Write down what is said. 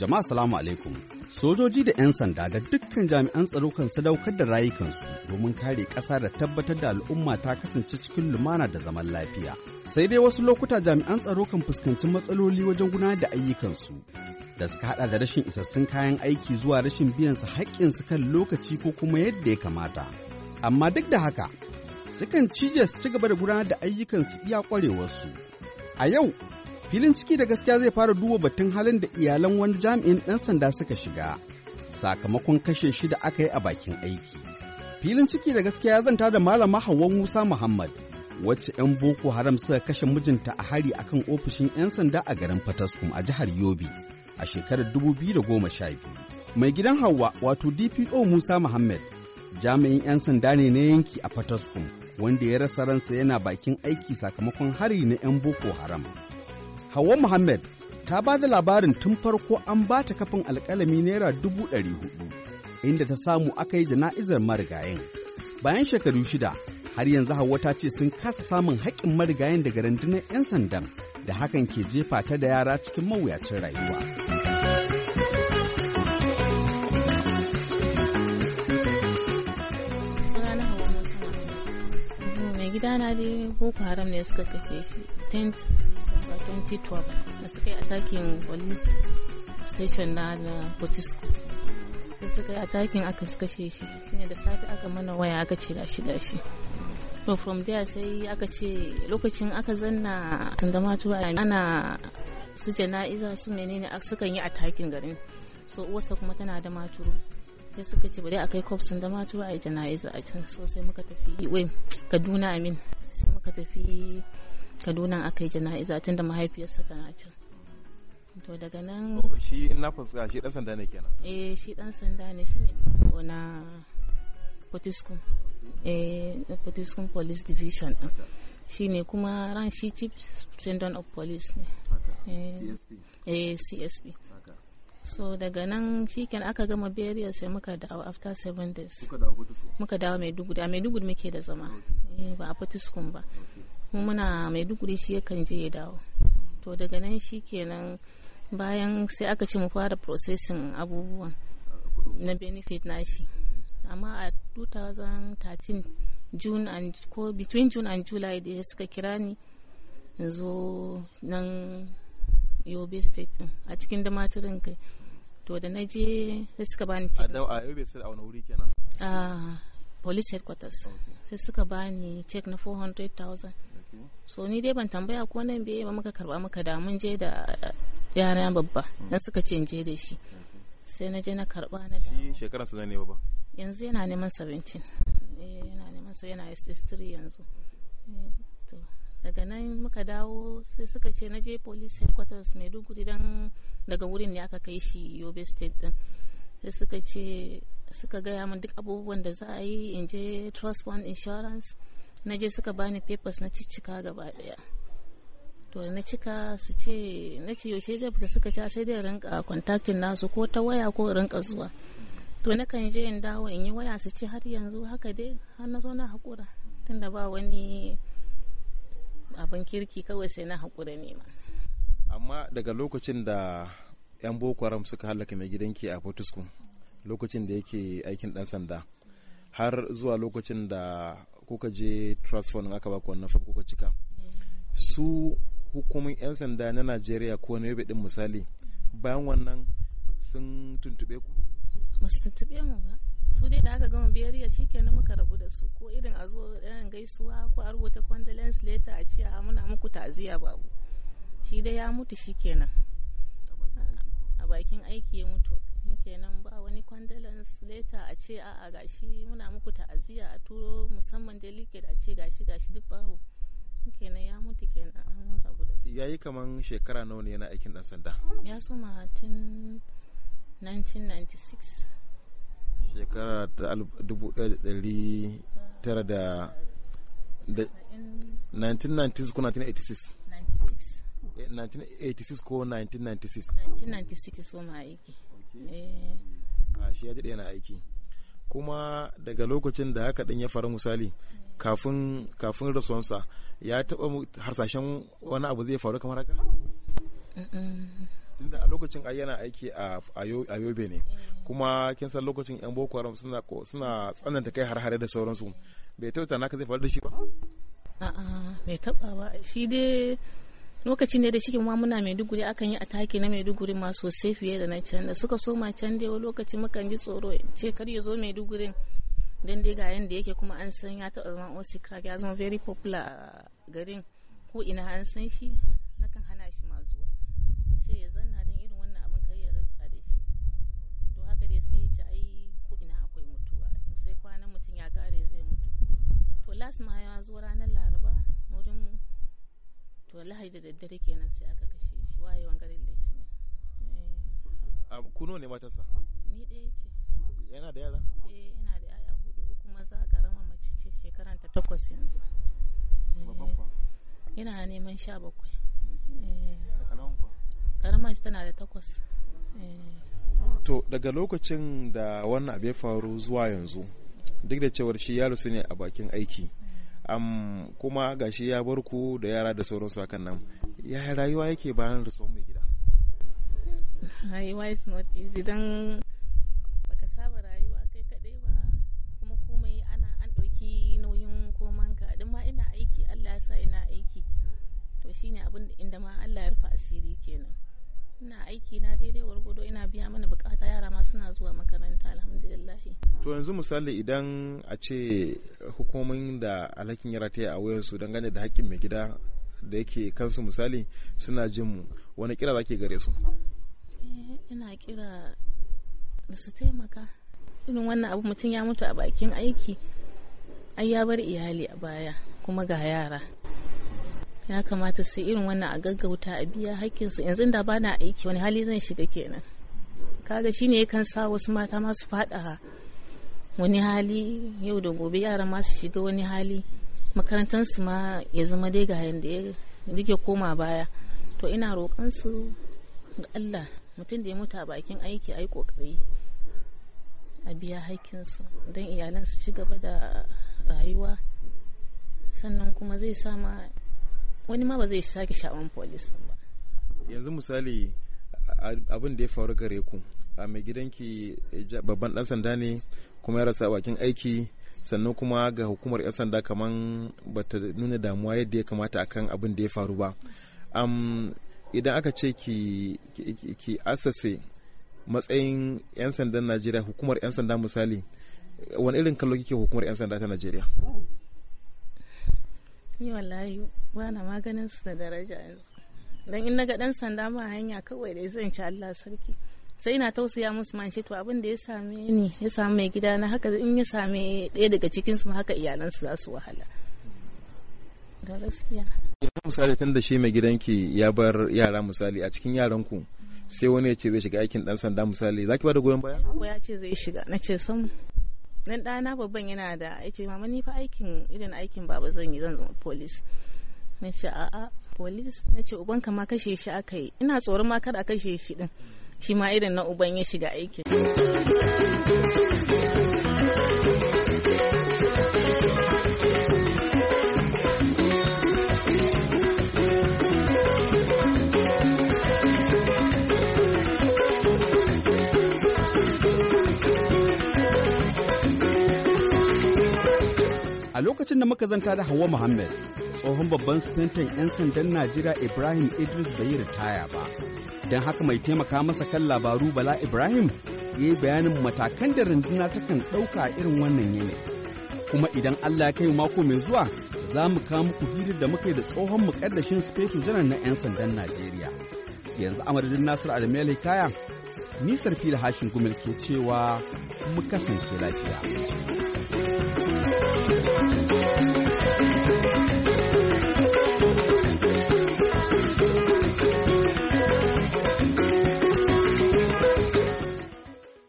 Jama'a salamu alaikum. Sojoji da 'yan sanda da dukkan jami'an tsaro kan sadaukar da rayukansu domin kare ƙasa da tabbatar da al'umma ta kasance cikin lumana da zaman lafiya. Sai dai wasu lokuta jami'an tsaro kan fuskanci matsaloli wajen gudanar da ayyukansu. Da suka hada da rashin isassun kayan aiki zuwa rashin biyan su haƙƙinsu kan lokaci ko kuma yadda ya kamata. Amma duk da haka, sukan cije su ci gaba da gudanar da ayyukansu iya ƙwarewarsu. A yau, filin ciki da gaskiya zai fara duba batun halin da iyalan wani jami'in ɗan sanda suka shiga sakamakon kashe shi da aka yi a bakin aiki. Filin ciki da gaskiya ya zanta da malama Hauwa musa muhammad wacce 'yan boko haram suka kashe mijinta a hari akan ofishin 'yan sanda a garin fataskum a jihar yobe a shekarar 2012 mai gidan Hauwa wato dpo musa muhammad jami'in 'yan sanda ne na yanki a fataskum wanda ya rasa ransa yana bakin aiki sakamakon hari na 'yan boko haram. Hauwa Muhammad ta ba da labarin tun farko an ba ta kafin alkalami naira dubu ɗari huɗu, inda ta samu aka yi jana'izar marigayen. Bayan shekaru shida, har yanzu Hauwa ta ce sun kasa samun haƙƙin marigayen daga rundunar 'yan sandan da hakan ke jefa ta da yara cikin mawuyacin rayuwa. Gidana dai boko haram ne suka kashe shi 10 December 2012 da suka yi attacking police station na na Potisco da suka yi attacking aka kashe shi shine da safe aka mana waya aka ce gashi gashi. To from there sai aka ce lokacin aka zanna tundamatu ana su jana'iza su menene sukan yi attacking garin. So uwarsa kuma tana da maturu. Sai suka ce bari a kai kwafsin da maturu a yi jana'iza a can. So sai muka tafi wai kaduna amin sai muka tafi kaduna aka yi jana'iza tun da mahaifiyarsa tana can. To daga nan shi na fuska shi dan sanda ne kenan? Eh shi dan sanda ne shi ne na potiskum eh potiskum police division shi ne kuma ran shi chief superintendent of police ne. Eh csp so daga nan shiken aka gama burial sai muka dawo after seven days. Muka dawo maiduguri. A maiduguri muke da zama. Ba a fatiskun ba. Mu muna maiduguri shi yakan je ya dawo. To daga nan shikenan bayan sai aka ce mu fara processing abubuwan na benefit nashi amma a 2013 june and ko between june and july da suka kira ni zo nan yobe state a cikin damatirin kai. To da na je sai suka bani check a yobe state a wani wuri kenan? A police headquarters. Sai suka bani check na 400,000 so ni dai ban tambaya ko nan bai ba muka karɓa muka da mun je da yara babba. Dan suka ce je da shi. Sai na je na karɓa na da shi shekaran su ne ba yanzu yana neman 17 eh yana neman sa yana SS3 yanzu. To daga nan muka dawo sai suka ce na je police headquarters maiduguri don daga wurin ne aka kai shi yobe state din sai suka ce suka gaya min duk abubuwan da za a yi in je trust fund insurance. Na je suka bani papers na ciccika gaba ɗaya to na cika su ce na ce yaushe zai fita suka ce sai dai rinka contacting nasu ko ta waya ko rinka zuwa. To na kan je in dawo in yi waya su ce har yanzu haka dai har na zo na haƙura. Tunda ba wani abin kirki kawai sai na haƙura nema. amma daga lokacin da 'yan boko haram suka halaka mai gidanki a fortiskum lokacin da yake aikin dan sanda har zuwa lokacin da kuka je fund aka baku wannan fam kuka cika su hukumin 'yan sanda na najeriya ko na yobe din misali bayan wannan sun tuntube ku ba su tuntube mu ba su dai da aka gama biyariya shikenan muka rabu da su. Ko irin a zo irin gaisuwa ko a rubuta condolence letter a ce a muna muku ta'aziyya babu. Shi dai ya mutu shikenan. A bakin aiki ya mutu. Shikenan ba wani condolence letter a ce a gashi muna muku ta'aziyya a turo musamman delicate a ce gashi gashi duk babu. Kenan ya mutu kenan an rabu da su. Yayi kaman shekara nawa ne yana aikin dan sanda? Ya soma tun 1996 shekara ta dubu ɗaya da ɗari tara da 1990 ko 1986 1986 ko 1996 1996 so ma aiki. A shi ya daɗe yana aiki. Kuma daga lokacin da haka ɗin ya faru misali kafin kafin rasuwansa ya taɓa harsashen wani abu zai faru kamar haka? Inda a lokacin ai yana aiki a yobe ne. Kuma kin san lokacin yan boko haram suna suna tsananta kai har-hare da sauransu. Bai tauta naka zai faru da shi ba? A'a bai taba ba. Shi dai lokacin da da shi ma muna maiduguri akan yi ataki na maiduguri ma sosai fiye da na can. Da suka soma can dai wani lokaci mukan ji tsoro ce kar ya zo maiduguri. Dan dai ga yanda yake kuma an san ya taɓa zama osi crack ya zama very popular a garin. Ko ina an san shi nakan hana shi ma zuwa in ce ya zanna don irin wannan abin kar ya ratsa da shi to haka dai sai ya ci ai ko ina akwai mutuwa sai kwanan mutum ya kare zai mutu to last ma ya zo ranar laraba wurin mu to lahadi da daddare kenan sai aka kashe shi wayewan garin litinin. Kuno ne matarsa? Ni ɗaya ce. Yana da yara? Eh ina da yaya huɗu uku maza karama mace ce shekaran ta takwas yanzu. Ina neman sha bakwai. Karama tana da takwas. To daga lokacin da wannan abu ya faru zuwa yanzu duk da cewar shi yaro su ne a bakin aiki. Um, kuma gashi ya bar ku da yara da sauransu hakan nan. Ya rayuwa yake bayan rasuwan mai gida? Rayuwa is not easy. Don to yanzu misali idan a ce hukumomin da alhakin yara ta yi a wayansu dangane da haƙƙin mai gida da yake kansu misali suna jin mu wani kira zake gare su? Ina kira da su taimaka. Irin wannan abu mutum ya mutu a bakin aiki ai ya bar iyali a baya kuma ga yara. Ya kamata sai irin wannan a gaggauta a biya hakkinsu yanzu da ba na aiki wani hali zan shiga kenan. Kaga shine yakan sa wasu mata masu fada wani hali yau da gobe yara masu shiga wani hali makarantarsu ma ya zama dai ga yanda ya riƙe koma baya. To ina roƙon su ga Allah mutum da ya mutu a bakin aiki ai ƙoƙari a biya haƙƙinsu don iyalan su ci gaba da rayuwa. Sannan kuma zai sama wani ma ba zai sake sha'awan polis ba. Yanzu misali abin da ya faru gare ku. A mai gidanki babban dan sanda ne kuma ya rasa bakin aiki sannan kuma ga hukumar 'yan sanda kaman bata nuna damuwa yadda ya kamata akan abin da ya faru ba. Idan aka ce ki, ki, asase matsayin 'yan sandan najeriya hukumar 'yan sanda misali wani irin kallo kike hukumar 'yan sanda ta najeriya? Ni wallahi ba na maganin su da daraja yanzu. Don in na ga dan sanda ma hanya kawai da zan ci Allah sarki. Sai ina tausaya musu man to abin da ya same ni ya same mai gida na haka in ya same ɗaya daga cikin su haka iyalan su za su wahala. Da gaskiya. Yanzu misali tun da shi mai gidanki ya bar yara misali a cikin yaran ku sai wani ya ce zai shiga aikin dan sanda misali zaki ba da goyon baya? Ko ya ce zai shiga na ce sam. Dan ɗana babban yana da ya ce mama ni fa aikin irin aikin baba zan yi zan zama police. Na ce a'a police. Na ce uban ma kashe shi aka yi. Ina tsoron ma kada a kashe shi din. Shi ma irin na uban ya shiga aikin. Lokacin da muka zanta da Hauwa Muhammad tsohon babban sufentan 'yan sandan Najeriya Ibrahim Idris bai ritaya ba. Don haka mai taimaka masa kan labaru Bala Ibrahim ya yi bayanin matakan da runduna takan ɗauka irin wannan yanayi. Kuma idan Allah ya kai mako mai zuwa za mu kawo muku hirar da muka yi da tsohon mukaddashin sufeto janar na 'yan sandan Najeriya. Yanzu amadadin Nasiru Adamu Kaya, nisar fili hashin gumil ke cewa mu kasance lafiya.